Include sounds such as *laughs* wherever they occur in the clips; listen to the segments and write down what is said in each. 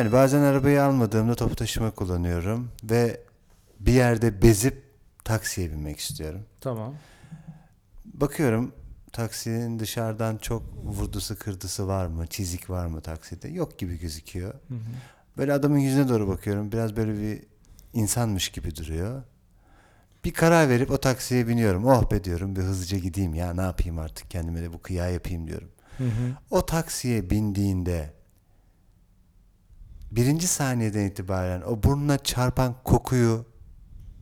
Yani bazen arabayı almadığımda toplu taşıma kullanıyorum ve bir yerde bezip taksiye binmek istiyorum. Tamam. Bakıyorum taksinin dışarıdan çok vurdusu kırdısı var mı? Çizik var mı takside? Yok gibi gözüküyor. Hı hı. Böyle adamın yüzüne doğru bakıyorum. Biraz böyle bir insanmış gibi duruyor. Bir karar verip o taksiye biniyorum. Oh be diyorum bir hızlıca gideyim ya ne yapayım artık kendime de bu kıya yapayım diyorum. Hı hı. O taksiye bindiğinde birinci saniyeden itibaren o burnuna çarpan kokuyu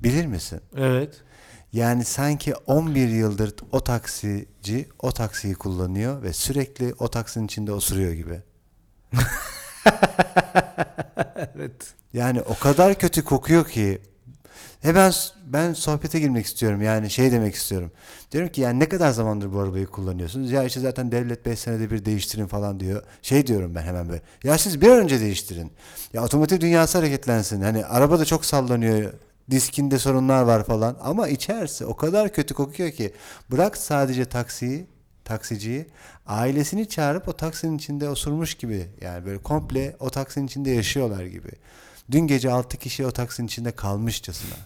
bilir misin? Evet. Yani sanki 11 yıldır o taksici o taksiyi kullanıyor ve sürekli o taksinin içinde osuruyor gibi. *laughs* evet. Yani o kadar kötü kokuyor ki hemen s- ben sohbete girmek istiyorum. Yani şey demek istiyorum. Diyorum ki yani ne kadar zamandır bu arabayı kullanıyorsunuz? Ya işte zaten devlet 5 senede bir değiştirin falan diyor. Şey diyorum ben hemen böyle. Ya siz bir an önce değiştirin. Ya otomotiv dünyası hareketlensin. Hani araba da çok sallanıyor. Diskinde sorunlar var falan. Ama içerisi o kadar kötü kokuyor ki. Bırak sadece taksiyi, taksiciyi. Ailesini çağırıp o taksinin içinde osurmuş gibi. Yani böyle komple o taksinin içinde yaşıyorlar gibi. Dün gece 6 kişi o taksinin içinde kalmışçasına.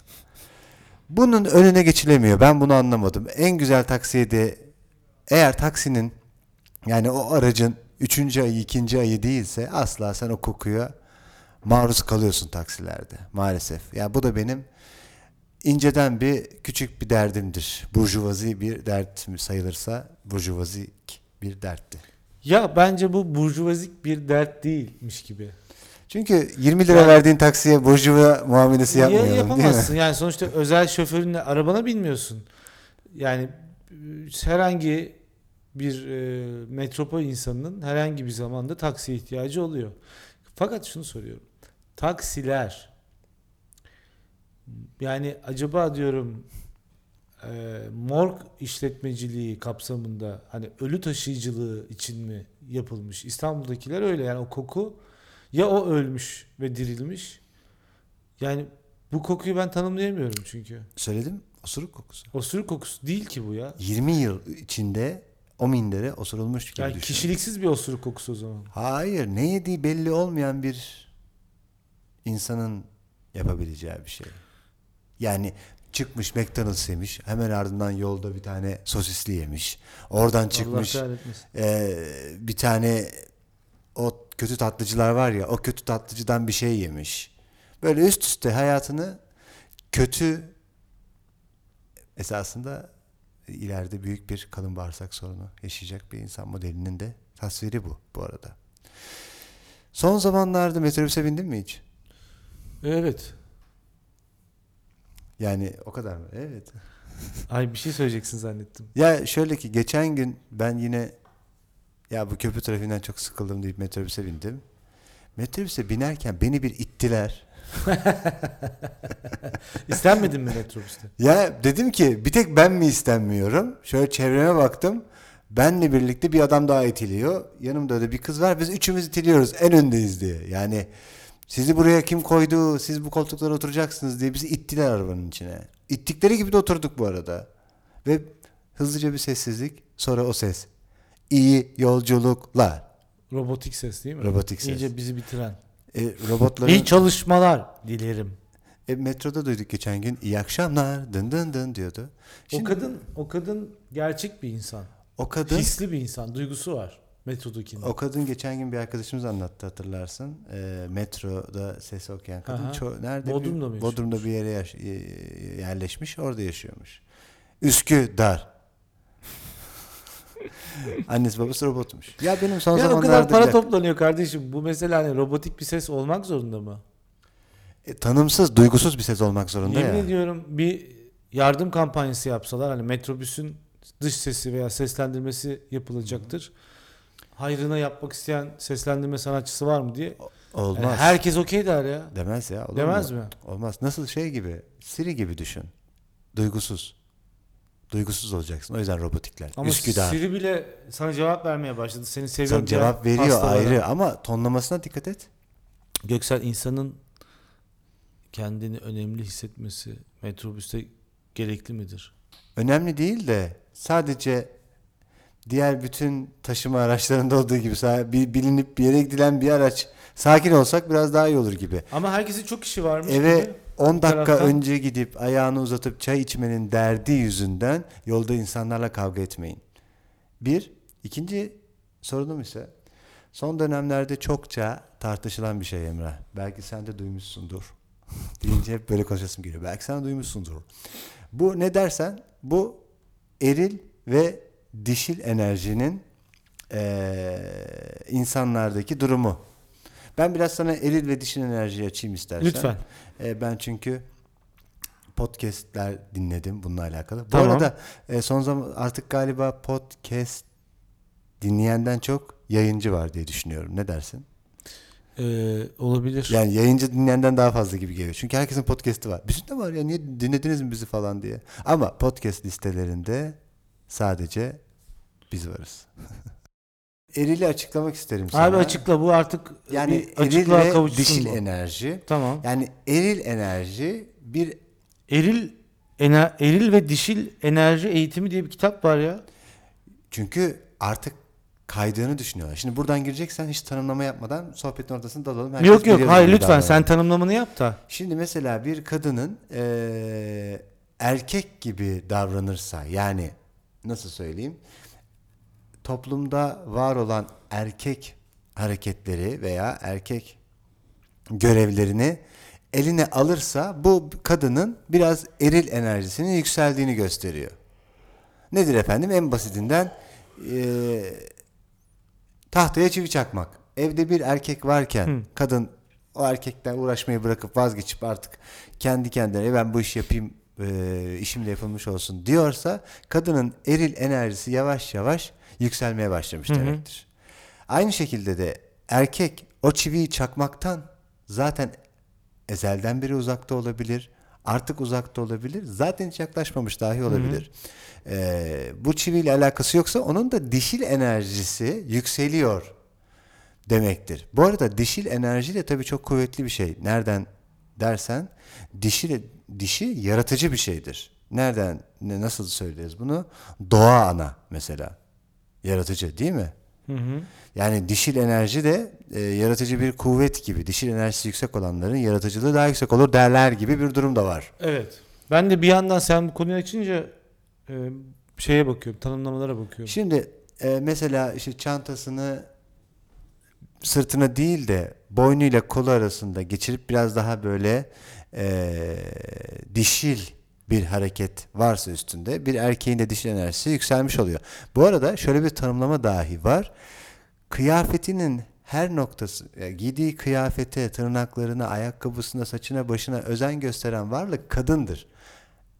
Bunun önüne geçilemiyor. Ben bunu anlamadım. En güzel taksiye de eğer taksinin yani o aracın 3. ayı 2. ayı değilse asla sen o kokuya maruz kalıyorsun taksilerde maalesef. Ya bu da benim inceden bir küçük bir derdimdir. Burjuvazi bir dert mi sayılırsa burjuvazik bir dertti. Ya bence bu burjuvazik bir dert değilmiş gibi. Çünkü 20 lira Yani- verdiğin taksiye burjuva muamelesi Ya yapmayalım yapamazsın. Yani sonuçta özel şoförünle arabana binmiyorsun. Yani e, herhangi bir e, metropol insanının herhangi bir zamanda taksiye ihtiyacı oluyor. Fakat şunu soruyorum. Taksiler yani acaba diyorum e, morg işletmeciliği kapsamında hani ölü taşıyıcılığı için mi yapılmış? İstanbul'dakiler öyle yani o koku ya o ölmüş ve dirilmiş yani bu kokuyu ben tanımlayamıyorum çünkü. Söyledim osuruk kokusu. Osuruk kokusu değil ki bu ya. 20 yıl içinde o mindere osurulmuş gibi Yani düşün. kişiliksiz bir osuruk kokusu o zaman. Hayır ne yediği belli olmayan bir insanın yapabileceği bir şey. Yani çıkmış McDonald's yemiş hemen ardından yolda bir tane sosisli yemiş. Oradan çıkmış Allah kahretmesin. Ee, bir tane o kötü tatlıcılar var ya o kötü tatlıcıdan bir şey yemiş. Böyle üst üste hayatını kötü esasında ileride büyük bir kalın bağırsak sorunu yaşayacak bir insan modelinin de tasviri bu bu arada. Son zamanlarda metrobüse bindin mi hiç? Evet. Yani o kadar mı? Evet. Ay bir şey söyleyeceksin zannettim. Ya şöyle ki geçen gün ben yine ya bu köprü trafiğinden çok sıkıldım deyip metrobüse bindim. Metrobüse binerken beni bir ittiler. *laughs* İstenmedin mi metrobüste? Ya dedim ki bir tek ben mi istenmiyorum? Şöyle çevreme baktım. Benle birlikte bir adam daha itiliyor. Yanımda da bir kız var. Biz üçümüz itiliyoruz. En öndeyiz diye. Yani sizi buraya kim koydu? Siz bu koltuklara oturacaksınız diye bizi ittiler arabanın içine. İttikleri gibi de oturduk bu arada. Ve hızlıca bir sessizlik. Sonra o ses. İyi yolculuklar. Robotik ses değil mi? Robotik ses. İyice bizi bitiren. E, robotların... İyi çalışmalar dilerim. E, metroda duyduk geçen gün. İyi akşamlar. Dın dın dın diyordu. Şimdi o kadın o kadın gerçek bir insan. o kadın Hisli bir insan. Duygusu var. Metrodakinin. O kadın geçen gün bir arkadaşımız anlattı hatırlarsın. Ee, metroda ses okuyan kadın. Aha. Ço- nerede? Bodrum'da mı bir, Bodrum'da bir yere yaş- e- yerleşmiş. Orada yaşıyormuş. Üsküdar. Annesi babası robotmuş. Ya benim son ya o zamanlarda kadar para toplanıyor kardeşim. Bu mesela hani robotik bir ses olmak zorunda mı? E, tanımsız, duygusuz bir ses olmak zorunda Yemin ya. ediyorum bir yardım kampanyası yapsalar hani metrobüsün dış sesi veya seslendirmesi yapılacaktır. Hayrına yapmak isteyen seslendirme sanatçısı var mı diye. Olmaz. Yani herkes okey der ya. Demez ya. olur Demez mu? mi? Olmaz. Nasıl şey gibi. Siri gibi düşün. Duygusuz. Duygusuz olacaksın. O yüzden robotikler. Ama Üsküdar. Siri bile sana cevap vermeye başladı. Seni seviyorum. Sana cevap veriyor hastalara. ayrı ama tonlamasına dikkat et. Göksel insanın kendini önemli hissetmesi metrobüste gerekli midir? Önemli değil de sadece diğer bütün taşıma araçlarında olduğu gibi bilinip bir yere gidilen bir araç Sakin olsak biraz daha iyi olur gibi. Ama herkesin çok işi varmış Eve gibi. 10 dakika taraftan- önce gidip ayağını uzatıp çay içmenin derdi yüzünden yolda insanlarla kavga etmeyin. Bir. ikinci sorunum ise son dönemlerde çokça tartışılan bir şey Emrah. Belki sen de duymuşsundur. *laughs* Deyince hep böyle konuşasım geliyor. Belki sen de duymuşsundur. Bu ne dersen bu eril ve dişil enerjinin eee, insanlardaki durumu. Ben biraz sana eril ve dişil enerjiyi açayım istersen. Lütfen. E, ben çünkü podcastler dinledim bununla alakalı. Bu Tamam. arada e, son zaman artık galiba podcast dinleyenden çok yayıncı var diye düşünüyorum. Ne dersin? Ee, olabilir. Yani yayıncı dinleyenden daha fazla gibi geliyor. Çünkü herkesin podcast'i var. Bizim de var ya niye dinlediniz mi bizi falan diye. Ama podcast listelerinde sadece biz varız. *laughs* Erili açıklamak isterim sana. Abi açıkla bu artık Yani bir eril ve kavuşsun dişil bu. enerji. Tamam. Yani eril enerji bir Eril ener, eril ve dişil enerji eğitimi diye bir kitap var ya. Çünkü artık kaydığını düşünüyorlar. Şimdi buradan gireceksen hiç tanımlama yapmadan sohbetin ortasında dalalım. Herkes yok yok hayır lütfen davranalım. sen tanımlamanı yap da. Şimdi mesela bir kadının eee, erkek gibi davranırsa yani nasıl söyleyeyim toplumda var olan erkek hareketleri veya erkek görevlerini eline alırsa bu kadının biraz eril enerjisinin yükseldiğini gösteriyor. Nedir efendim? En basitinden eee, tahtaya çivi çakmak. Evde bir erkek varken Hı. kadın o erkekten uğraşmayı bırakıp vazgeçip artık kendi kendine "E, ben bu işi yapayım eee işim de yapılmış olsun diyorsa kadının eril enerjisi yavaş yavaş yükselmeye başlamış Hı hı. demektir. Aynı şekilde de erkek o çiviyi çakmaktan zaten ezelden beri uzakta olabilir. Artık uzakta olabilir. Zaten hiç yaklaşmamış dahi olabilir. Ee, bu çiviyle alakası yoksa onun da dişil enerjisi yükseliyor demektir. Bu arada dişil enerji de tabii çok kuvvetli bir şey. Nereden dersen dişi dişi yaratıcı bir şeydir. Nereden ne nasıl söyleriz bunu? Doğa ana mesela. Yaratıcı değil mi? Hı hı. Yani dişil enerji de e, yaratıcı bir kuvvet gibi. Dişil enerjisi yüksek olanların yaratıcılığı daha yüksek olur derler gibi bir durum da var. Evet. Ben de bir yandan sen bu konuyu açınca e, şeye bakıyorum, tanımlamalara bakıyorum. Şimdi e, mesela işte çantasını sırtına değil de boynuyla kolu arasında geçirip biraz daha böyle e, dişil bir hareket varsa üstünde bir erkeğin de dişil enerjisi yükselmiş oluyor. Bu arada şöyle bir tanımlama dahi var. Kıyafetinin her noktası, yani giydiği kıyafete, tırnaklarına, ayakkabısına, saçına, başına özen gösteren varlık kadındır.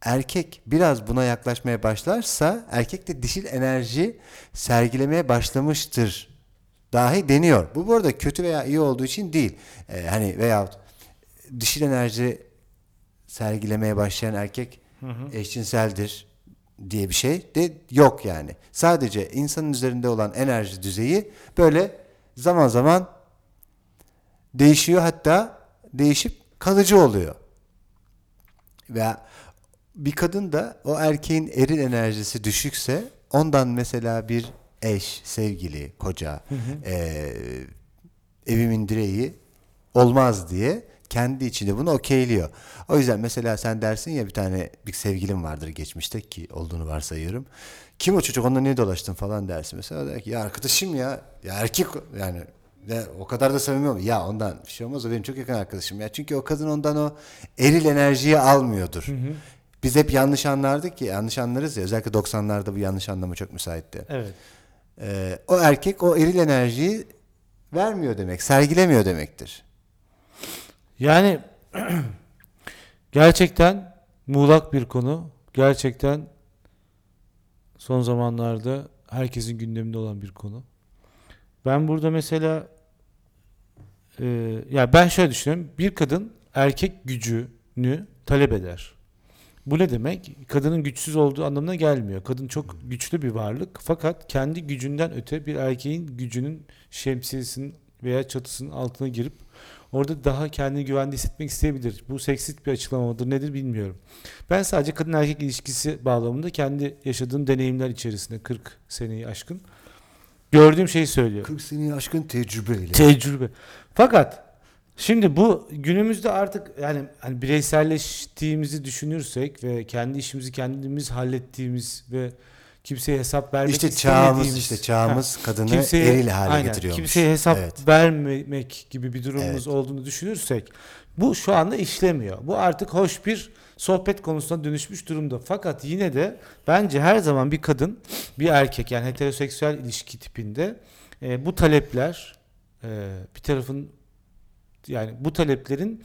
Erkek biraz buna yaklaşmaya başlarsa erkek de dişil enerji sergilemeye başlamıştır dahi deniyor. Bu bu arada kötü veya iyi olduğu için değil. Ee, hani veyahut dişil enerji sergilemeye başlayan erkek eşcinseldir diye bir şey de yok yani. Sadece insanın üzerinde olan enerji düzeyi böyle zaman zaman değişiyor hatta değişip kalıcı oluyor. Veya bir kadın da o erkeğin eril enerjisi düşükse ondan mesela bir eş, sevgili, koca, eee, evimin direği olmaz diye kendi içinde bunu okeyliyor. O yüzden mesela sen dersin ya bir tane bir sevgilim vardır geçmişte ki olduğunu varsayıyorum. Kim o çocuk onunla niye dolaştın falan dersin. Mesela der ki ya arkadaşım ya, ya erkek o." yani ya o kadar da samimi olmuyor. Ya ondan bir şey olmaz o benim çok yakın arkadaşım ya. Çünkü o kadın ondan o eril enerjiyi almıyordur. Biz hep yanlış anlardık ki yanlış anlarız ya özellikle 90'larda bu yanlış anlama çok müsaitti. Evet. Ee, o erkek o eril enerjiyi vermiyor demek, sergilemiyor demektir. Yani *clears throat* gerçekten muğlak bir konu. Gerçekten son zamanlarda herkesin gündeminde olan bir konu. Ben burada mesela e, ya ben şöyle düşünüyorum. Bir kadın erkek gücünü talep eder. Bu ne demek? Kadının güçsüz olduğu anlamına gelmiyor. Kadın çok güçlü bir varlık fakat kendi gücünden öte bir erkeğin gücünün şemsiyesinin veya çatısının altına girip orada daha kendini güvende hissetmek isteyebilir. Bu seksist bir açıklama mıdır nedir bilmiyorum. Ben sadece kadın erkek ilişkisi bağlamında kendi yaşadığım deneyimler içerisinde 40 seneyi aşkın Gördüğüm şeyi söylüyorum. 40 seneyi aşkın tecrübeyle. Tecrübe. Fakat şimdi bu günümüzde artık yani hani bireyselleştiğimizi düşünürsek ve kendi işimizi kendimiz hallettiğimiz ve kimseye hesap vermek işte çağımız işte çağımız kadını kimseye, eril hale aynen, getiriyormuş. Kimseye hesap Evet. vermemek gibi bir durumumuz Evet. olduğunu düşünürsek bu şu anda işlemiyor. Bu artık hoş bir sohbet konusuna dönüşmüş durumda. Fakat yine de bence her zaman bir kadın bir erkek yani heteroseksüel ilişki tipinde e, bu talepler e, bir tarafın yani bu taleplerin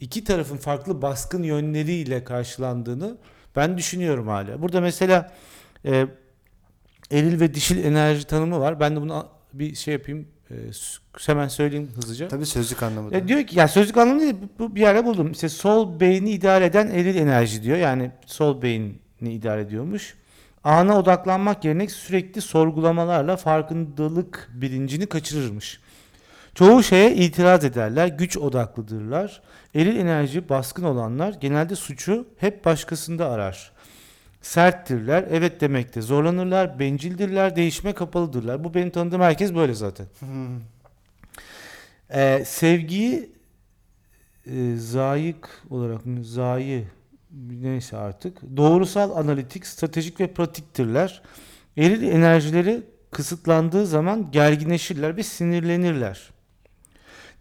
iki tarafın farklı baskın yönleriyle karşılandığını ben düşünüyorum hala. Burada mesela e, eril ve dişil enerji tanımı var. Ben de bunu bir şey yapayım. e, hemen söyleyeyim hızlıca. Tabii sözlük anlamında. E, diyor ki ya sözlük anlamı değil bu bir yerde buldum. İşte sol beyni idare eden eril enerji diyor. Yani sol beyni idare ediyormuş. Ana odaklanmak yerine sürekli sorgulamalarla farkındalık bilincini kaçırırmış. Çoğu şeye itiraz ederler, güç odaklıdırlar. Eril enerji baskın olanlar genelde suçu hep başkasında arar. Serttirler, evet demekte zorlanırlar, bencildirler, değişime kapalıdırlar. Bu benim tanıdığım herkes böyle zaten. Ee, sevgiyi e, zayık olarak mı? Zayi neyse artık. Doğrusal, analitik, stratejik ve pratiktirler. Eril enerjileri kısıtlandığı zaman gerginleşirler ve sinirlenirler.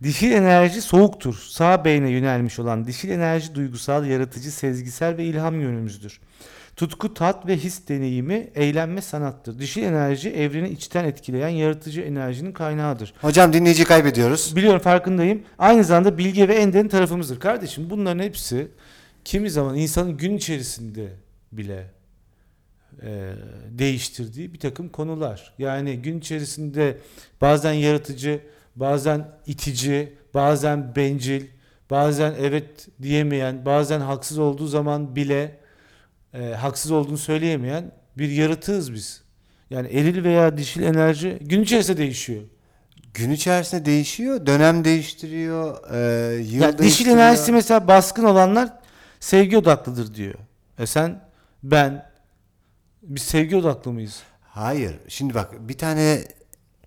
Dişil enerji soğuktur. Sağ beyne yönelmiş olan dişil enerji duygusal, yaratıcı, sezgisel ve ilham yönümüzdür. Tutku, tat ve his deneyimi, eğlenme sanattır. Dişil enerji evreni içten etkileyen yaratıcı enerjinin kaynağıdır. Hocam dinleyici kaybediyoruz. Biliyorum farkındayım. Aynı zamanda bilge ve en derin tarafımızdır. Kardeşim bunların hepsi kimi zaman insanın gün içerisinde bile e, değiştirdiği bir takım konular. Yani gün içerisinde bazen yaratıcı, bazen itici, bazen bencil, bazen evet diyemeyen, bazen haksız olduğu zaman bile e, haksız olduğunu söyleyemeyen bir yaratığız biz. Yani eril veya dişil enerji gün içerisinde değişiyor. Gün içerisinde değişiyor, dönem değiştiriyor, e, yıl Ya dişil değiştiriyor. enerjisi mesela baskın olanlar sevgi odaklıdır diyor. E sen, ben, biz sevgi odaklı mıyız? Hayır. Şimdi bak bir tane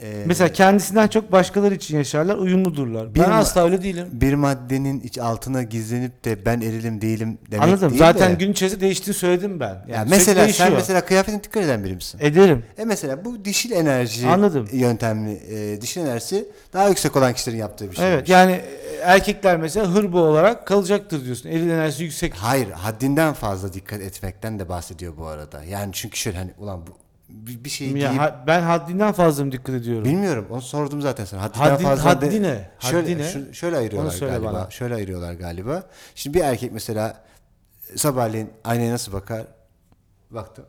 e, Mesela kendisinden çok başkaları için yaşarlar, uyumludurlar. Bir ben asla öyle değilim. bir maddenin iç altına gizlenip de ben erilim değilim demek Anladım. değil Zaten de. gün içerisinde değiştiğini söyledim ben. Yani ya sürekli mesela değişiyor. sen mesela kıyafetine dikkat eden biri misin? ederim. E mesela bu dişil enerji Anladım. yöntemli e, dişil enerjisi daha yüksek olan kişilerin yaptığı bir şey. Evet. Yani e, erkekler mesela hırbo olarak kalacaktır diyorsun. Eril enerjisi yüksek. Hayır, haddinden fazla dikkat etmekten de bahsediyor bu arada. Yani çünkü şöyle hani ulan bu bir, bir şeyi Ya, giyip ha- ben haddinden fazla mı dikkat ediyorum? bilmiyorum. Onu sordum zaten sana. Haddinden Haddi- fazla de- haddi ne? Şöyle, Haddi ne? şu- şöyle ayırıyorlar galiba. bana. Şöyle ayırıyorlar galiba. Şimdi bir erkek mesela sabahleyin aynaya nasıl bakar? Baktı.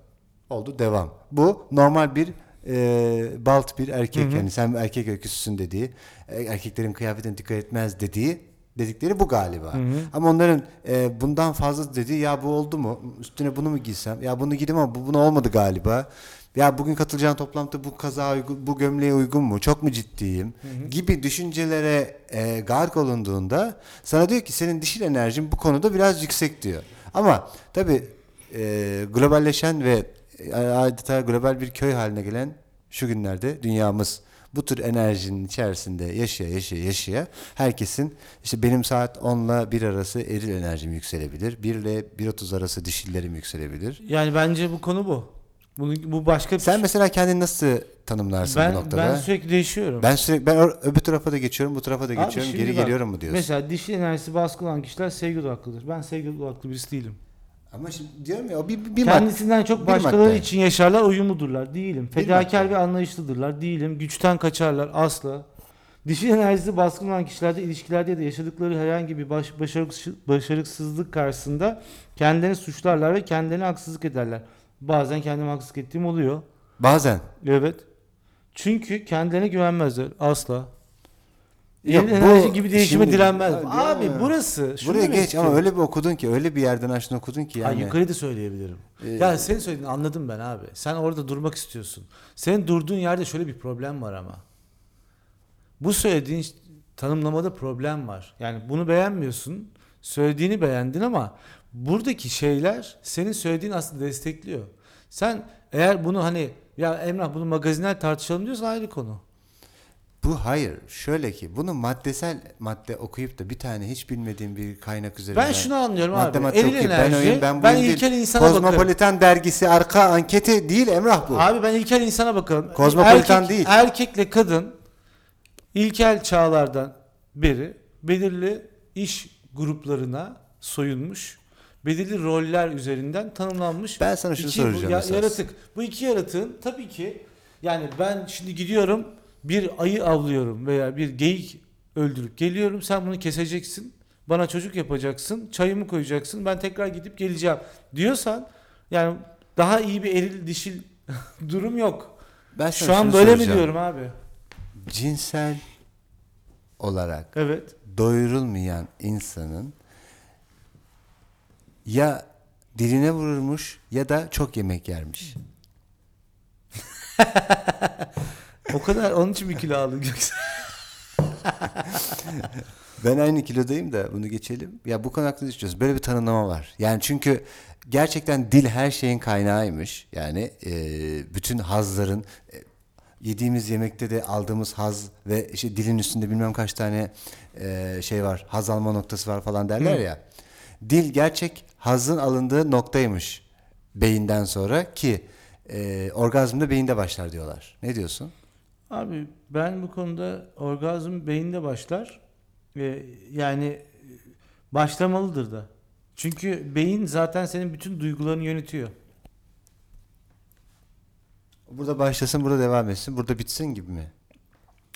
Oldu devam. Bu normal bir e, balt bir erkek. Yani sen erkek öyküsüsün dediği, e, erkeklerin kıyafetine dikkat etmez dediği dedikleri bu galiba. Ama onların e, bundan fazla dediği ya bu oldu mu? Üstüne bunu mu giysem? Ya bunu giydim ama bu buna olmadı galiba. Ya bugün katılacağın toplantıda bu kaza uygun, bu gömleğe uygun mu? Çok mu ciddiyim? Gibi düşüncelere e, gark olunduğunda sana diyor ki senin dişil enerjin bu konuda biraz yüksek diyor. Ama tabii e, globalleşen ve e, adeta global bir köy haline gelen şu günlerde dünyamız bu tür enerjinin içerisinde yaşaya yaşaya yaşaya herkesin işte benim saat 10 ile 1 arası eril enerjim yükselebilir. 1 ile 1.30 arası dişillerim yükselebilir. Yani bence bu konu bu. Bunu, bu başka bir Sen mesela kendini nasıl tanımlarsın ben, bu noktada? ben sürekli değişiyorum. Ben sürekli ben öbür tarafa da geçiyorum, bu tarafa da Abi geçiyorum, şimdi geri bak, geliyorum mu diyorsun? Mesela dişil enerjisi baskın olan kişiler sevgi odaklıdır. Ben sevgi odaklı birisi değilim. Ama şimdi diyorum ya o bir, bir. Kendisinden çok bir başkaları madde. için yaşarlar, uyumludurlar. Değilim. Fedakar ve anlayışlıdırlar. Değilim. Güçten kaçarlar. Asla. Dişil enerjisi baskın olan kişilerde ilişkilerde da yaşadıkları herhangi bir baş, başarısız- başarısızlık karşısında kendilerini suçlarlar ve kendilerine haksızlık ederler. Bazen kendime haksızlık ettiğim oluyor. Bazen. Evet. Çünkü kendilerine güvenmezler. Asla. Yok, Eril bu enerji gibi değişime şimdi- direnmez. Abi, Abi ya. burası. şunu Buraya demek geç istiyorum. ama öyle bir okudun ki, öyle bir yerden açtın okudun ki Ha, yani. yukarıyı da söyleyebilirim. Ee, ya senin söylediğini anladım ben abi. Sen orada durmak istiyorsun. Senin durduğun yerde şöyle bir problem var ama. Bu söylediğin ş- tanımlamada problem var. Yani bunu beğenmiyorsun. Söylediğini beğendin ama buradaki şeyler senin söylediğin aslında destekliyor. Sen eğer bunu hani Ya Emrah bunu magazinel tartışalım diyorsan ayrı konu. Bu hayır. Şöyle ki bunu maddesel madde okuyup da bir tane hiç bilmediğim bir kaynak üzerinden Ben şunu anlıyorum madde abi. madde Eril okuyup ben enerji, ben bu ben değil. ilkel insana bakarım. Kozmopolitan dergisi arka anketi değil Emrah bu. Abi ben ilkel insana bakarım. Kozmopolitan Erkek- değil. Erkekle kadın ilkel çağlardan beri belirli iş gruplarına soyunmuş. Belirli roller üzerinden tanımlanmış. Ben sana şunu İki bu soracağım ya- esas. yaratık. Bu iki yaratığın tabii ki yani ben şimdi gidiyorum bir ayı avlıyorum veya bir geyik öldürüp geliyorum. Sen bunu keseceksin. Bana çocuk yapacaksın. Çayımı koyacaksın. Ben tekrar gidip geleceğim diyorsan yani daha iyi bir eril dişil *laughs* durum yok. Ben Şu an böyle mi soracağım. diyorum abi? Cinsel olarak Evet. doyurulmayan insanın ya diline vurulmuş ya da çok yemek yermiş. *laughs* O kadar onun için bir kilo aldın yoksa. *laughs* Ben aynı kilodayım da bunu geçelim. Ya bu konu hakkında düşünüyoruz. Böyle bir tanımlama var. Yani çünkü gerçekten dil her şeyin kaynağıymış. Yani e, bütün hazların e, yediğimiz yemekte de aldığımız haz ve işte dilin üstünde bilmem kaç tane e, şey var. Haz alma noktası var falan derler Hı. ya. Dil gerçek hazın alındığı noktaymış beyinden sonra ki e, orgazm da beyinde başlar diyorlar. Ne diyorsun? Abi ben bu konuda orgazm beyinde başlar. Ve yani e, başlamalıdır da. Çünkü beyin zaten senin bütün duygularını yönetiyor. Burada başlasın, burada devam etsin, burada bitsin gibi mi?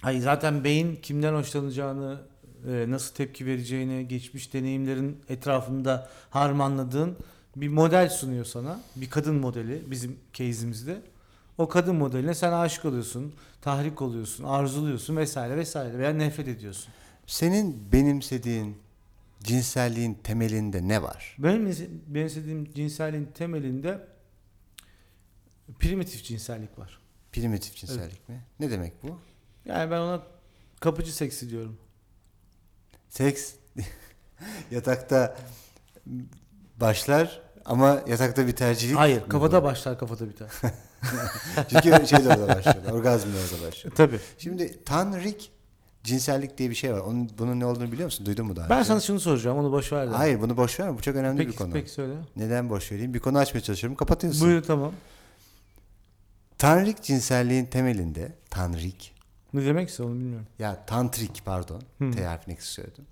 Hayır zaten beyin kimden hoşlanacağını, e, nasıl tepki vereceğini, geçmiş deneyimlerin etrafında harmanladığın bir model sunuyor sana. Bir kadın modeli bizim case'imizde. O kadın modeline sen aşık oluyorsun, tahrik oluyorsun, arzuluyorsun vesaire vesaire veya nefret ediyorsun. Senin benimsediğin cinselliğin temelinde ne var? Benim benimsediğim cinselliğin temelinde primitif cinsellik var. Primitif cinsellik mi? Ne demek bu? Yani ben ona kapıcı seksi diyorum. Seks *laughs* yatakta başlar ama yatakta bir tercihlik. Hayır, kafada bu? başlar, kafada biter. *laughs* Çünkü şey de orada başlıyor. Orgazm da orada başlıyor. Tabii. Şimdi tanrik cinsellik diye bir şey var. Onun bunun ne olduğunu biliyor musun? Duydun mu daha Ben önce? sana şunu soracağım, onu boş ver de. Hayır bunu boş ver. Bu çok önemli Peki, bir konu. peki söyle. Neden boş vereyim? Bir konu açmaya çalışıyorum. Kapatıyorsun. Buyur tamam. Tanrik cinselliğin temelinde tanrik Ne demekse onu bilmiyorum. ya tantrik pardon Hı. T harfini söyledim.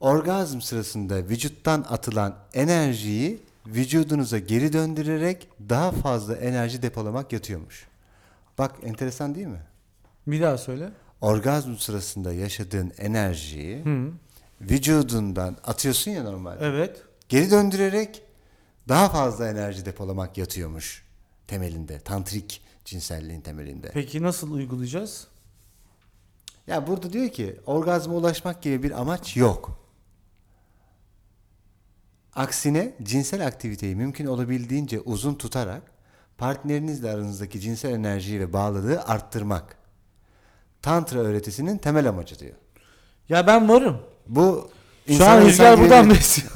Orgazm sırasında vücuttan atılan enerjiyi vücudunuza geri döndürerek daha fazla enerji depolamak yatıyormuş. Bak enteresan değil mi? Bir daha söyle. Orgazm sırasında yaşadığın enerjiyi Hı. vücudundan atıyorsun ya normalde. Evet. Geri döndürerek daha fazla enerji depolamak yatıyormuş temelinde. Tantrik cinselliğin temelinde. Peki nasıl uygulayacağız? Ya burada diyor ki orgazma ulaşmak gibi bir amaç yok. Aksine cinsel aktiviteyi mümkün olabildiğince uzun tutarak partnerinizle aranızdaki cinsel enerjiyi ve bağlılığı arttırmak. Tantra öğretisinin temel amacı diyor. Ya ben varım. Bu Şu an rüzgar buradan besliyor.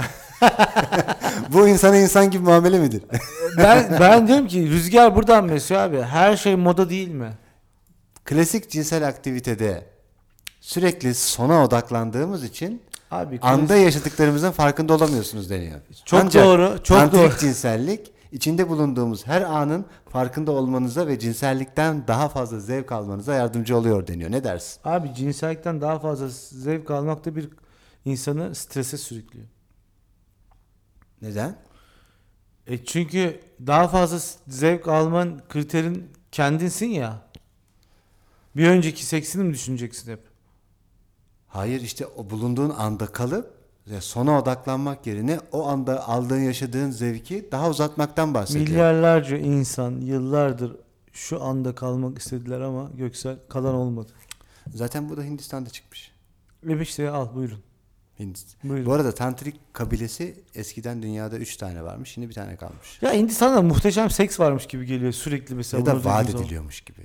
*laughs* bu insana insan gibi muamele midir? *laughs* ben, ben diyorum ki rüzgar buradan besliyor abi. Her şey moda değil mi? Klasik cinsel aktivitede sürekli sona odaklandığımız için Abi anda yaşadıklarımızın farkında olamıyorsunuz deniyor. Çok Ancak doğru, çok tantrik doğru. cinsellik içinde bulunduğumuz her anın farkında olmanıza ve cinsellikten daha fazla zevk almanıza yardımcı oluyor deniyor. Ne dersin? Abi cinsellikten daha fazla zevk almak da bir insanı strese sürüklüyor. Neden? E çünkü daha fazla zevk alman kriterin kendinsin ya. Bir önceki seksini mi düşüneceksin hep? Hayır işte o bulunduğun anda kalıp sona odaklanmak yerine o anda aldığın yaşadığın zevki daha uzatmaktan bahsediyor. Milyarlarca insan yıllardır şu anda kalmak istediler ama Göksel kalan olmadı. Zaten bu da Hindistan'da çıkmış. Ve işte al buyurun. Hindistan. Buyurun. Bu arada tantrik kabilesi eskiden dünyada 3 tane varmış. Şimdi bir tane kalmış. Ya Hindistan'da muhteşem seks varmış gibi geliyor sürekli mesela. ya da vaat ediliyormuş gibi.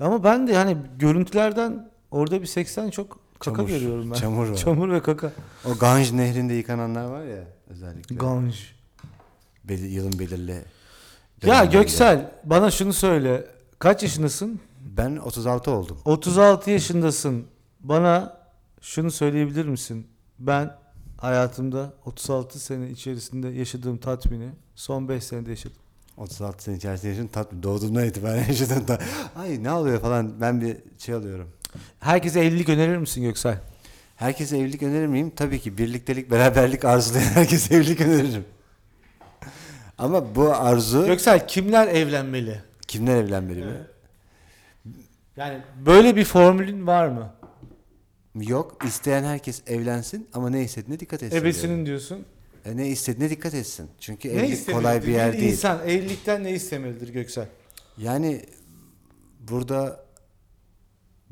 Ama ben de hani görüntülerden orada bir seksten çok kaka Çamur. görüyorum ben. Çamur var. Çamur ve kaka. O Ganj nehrinde yıkananlar var ya özellikle. Ganj. Beli- yılın belirli Ya. Göksel bana şunu söyle. Kaç yaşındasın? Ben 36 oldum. 36 yaşındasın. Bana şunu söyleyebilir misin? Ben hayatımda 36 sene içerisinde yaşadığım tatmini son 5 senede yaşadım. 36 sene içerisinde yaşadım. Tatmin. Doğduğumdan itibaren yaşadım da. Ay ne oluyor falan. Ben bir şey alıyorum. Herkese evlilik önerir misin Göksel? Herkese evlilik önerir miyim? Tabii ki birliktelik, beraberlik arzulayan *laughs* herkese evlilik öneririm. Ama bu arzu Göksel kimler evlenmeli? kimden evlenmeli mi? Yani böyle bir formülün var mı? Yok. İsteyen herkes evlensin ama ne istediğine dikkat etsin. Ebesinin diyorum. diyorsun. E, ne istediğine dikkat etsin. Çünkü Ne evlilik istemelidir? kolay bir yer değil. insan evlilikten ne istemelidir Göksel? Yani burada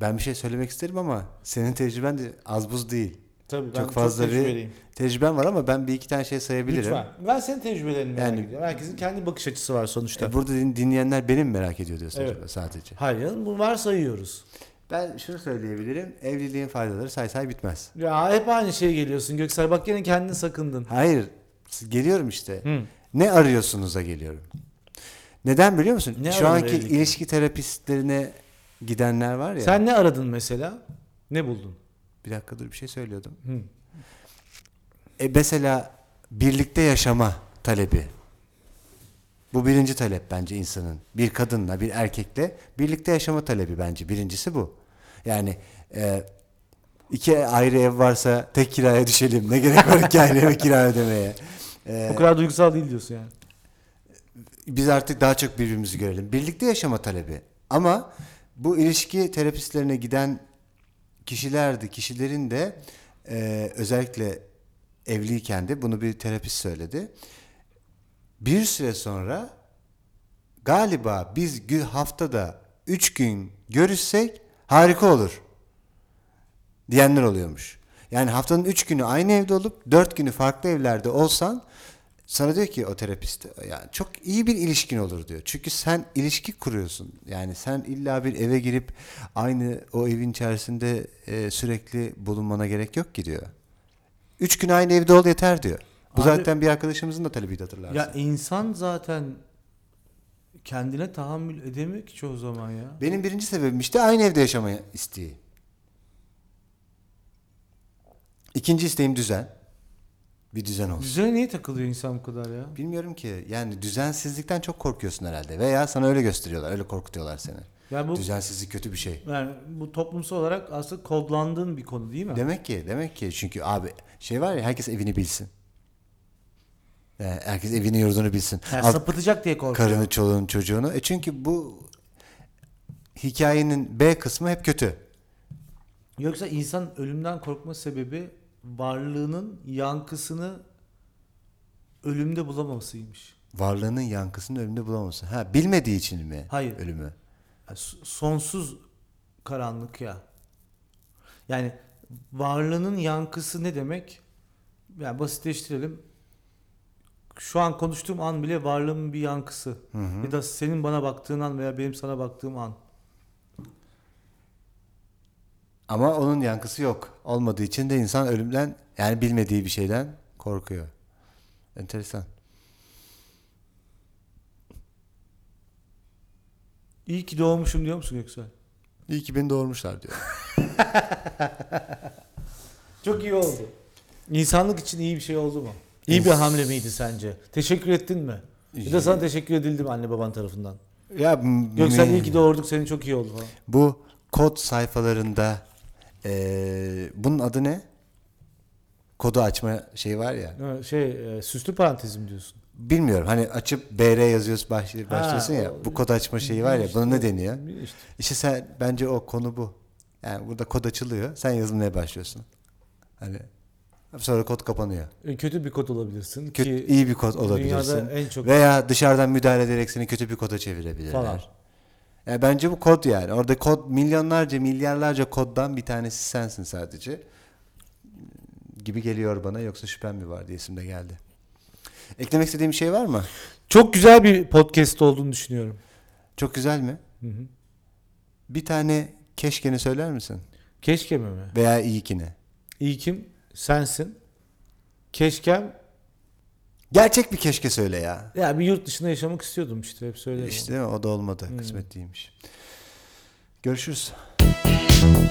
ben bir şey söylemek isterim ama senin tecrüben de az buz değil. Tabii Çok fazla bir tecrübeliyim. tecrüben var ama ben bir iki tane şey sayabilirim. Lütfen. Ben senin tecrübelerini merak Yani- ediyorum. Herkesin kendi bakış açısı var sonuçta. E, burada din- dinleyenler benim merak ediyor diyorsun Evet. acaba sadece. Hayır canım bunu varsayıyoruz. Ben şunu söyleyebilirim. Evliliğin faydaları say say bitmez. Ya hep aynı şeye geliyorsun Göksel. Bak yine kendini sakındın. Hayır. Geliyorum işte. Hı. Ne arıyorsunuz'a geliyorum. Neden biliyor musun? Ne Şu anki evlilikte? ilişki terapistlerine gidenler var ya. Sen ne aradın mesela? Ne buldun? Bir dakika dur bir şey söylüyordum. Hı. E mesela birlikte yaşama talebi. Bu birinci talep bence insanın. Bir kadınla bir erkekle birlikte yaşama talebi bence. Birincisi bu. Yani e, iki ayrı ev varsa tek kiraya düşelim. Ne gerek var iki ayrı eve kira ödemeye. E, O kadar duygusal değil diyorsun yani. biz artık daha çok birbirimizi görelim. Birlikte yaşama talebi. Ama bu ilişki terapistlerine giden kişilerdi. Kişilerin de e, özellikle evliyken de bunu bir terapist söyledi. Bir süre sonra galiba biz haftada üç gün görüşsek harika olur diyenler oluyormuş. Yani haftanın üç günü aynı evde olup dört günü farklı evlerde olsan sana diyor ki o terapist yani çok iyi bir ilişkin olur diyor. Çünkü sen ilişki kuruyorsun. Yani sen illa bir eve girip aynı o evin içerisinde e, sürekli bulunmana gerek yok ki diyor. Üç gün aynı evde ol yeter diyor. Bu Abi- zaten bir arkadaşımızın da talebiydi hatırlarsın. Ya insan zaten kendine tahammül edemiyor ki çoğu zaman ya. Benim birinci sebebim işte aynı evde yaşamayı isteği. İkinci isteğim düzen. Bir düzen olsun. Düzene niye takılıyor insan bu kadar ya? Bilmiyorum ki yani düzensizlikten çok korkuyorsun herhalde veya sana öyle gösteriyorlar, öyle korkutuyorlar seni. Yani bu Düzensizlik kötü bir şey. yani bu toplumsal olarak aslında kodlandığın bir konu değil mi? Demek ki, demek ki çünkü abi şey var ya herkes evini bilsin. Yani herkes evini yurdunu bilsin. Yani Alt- sapıtacak diye korkuyor. karını, çoluğunu, çocuğunu. E çünkü bu hikayenin B kısmı hep kötü. Yoksa insan ölümden korkma sebebi varlığının yankısını ölümde bulamamasıymış. Varlığının yankısını ölümde bulamaması. Ha bilmediği için mi Hayır. ölümü? Yani sonsuz karanlık ya. Yani varlığının yankısı ne demek? Yani basitleştirelim. Şu an konuştuğum an bile varlığımın bir yankısı. Ya da senin bana baktığın an veya benim sana baktığım an. Ama onun yankısı yok. Olmadığı için de insan ölümden yani bilmediği bir şeyden korkuyor. Enteresan. İyi ki doğmuşum diyor musun Göksel? İyi ki beni doğurmuşlar diyor. *laughs* Çok iyi oldu. İnsanlık için iyi bir şey oldu mu? İyi bir hamle miydi sence? Teşekkür ettin mi? Ya da sana teşekkür edildi mi anne baban tarafından? Ya Göksel m- iyi ki doğurduk seni çok iyi oldu falan. bu kod sayfalarında eee, bunun adı ne? Kodu açma şey var ya. Şey e, süslü parantezim diyorsun. Bilmiyorum hani açıp BR yazıyorsun başlıyor, Ha, başlıyorsun ya. o- Bu kod açma şeyi var ya. Buna ne deniyor? İşte. İşte sen bence o konu bu. Yani burada kod açılıyor. Sen yazılmaya başlıyorsun. Hani sonra kod kapanıyor. E, Kötü bir kod olabilirsin Kötü, ki iyi bir kod olabilirsin. en çok Veya dışarıdan müdahale ederek seni kötü bir koda çevirebilirler. Falan. Yani bence bu kod yani. Orada kod milyonlarca, milyarlarca koddan bir tanesi sensin sadece. Gibi geliyor bana yoksa şüphem mi var diye de geldi. Eklemek istediğim bir şey var mı? çok güzel bir podcast olduğunu düşünüyorum. Çok güzel mi? Hı hı. Bir tane keşkeni söyler misin? Keşke mi mi? Veya iyikini. İyi kim? Sensin. Keşkem Gerçek bir keşke söyle ya. Ya bir yurt dışında yaşamak istiyordum işte hep söyledim. İşte o da olmadı. Hmm. Kısmet değilmiş. Görüşürüz. Müzik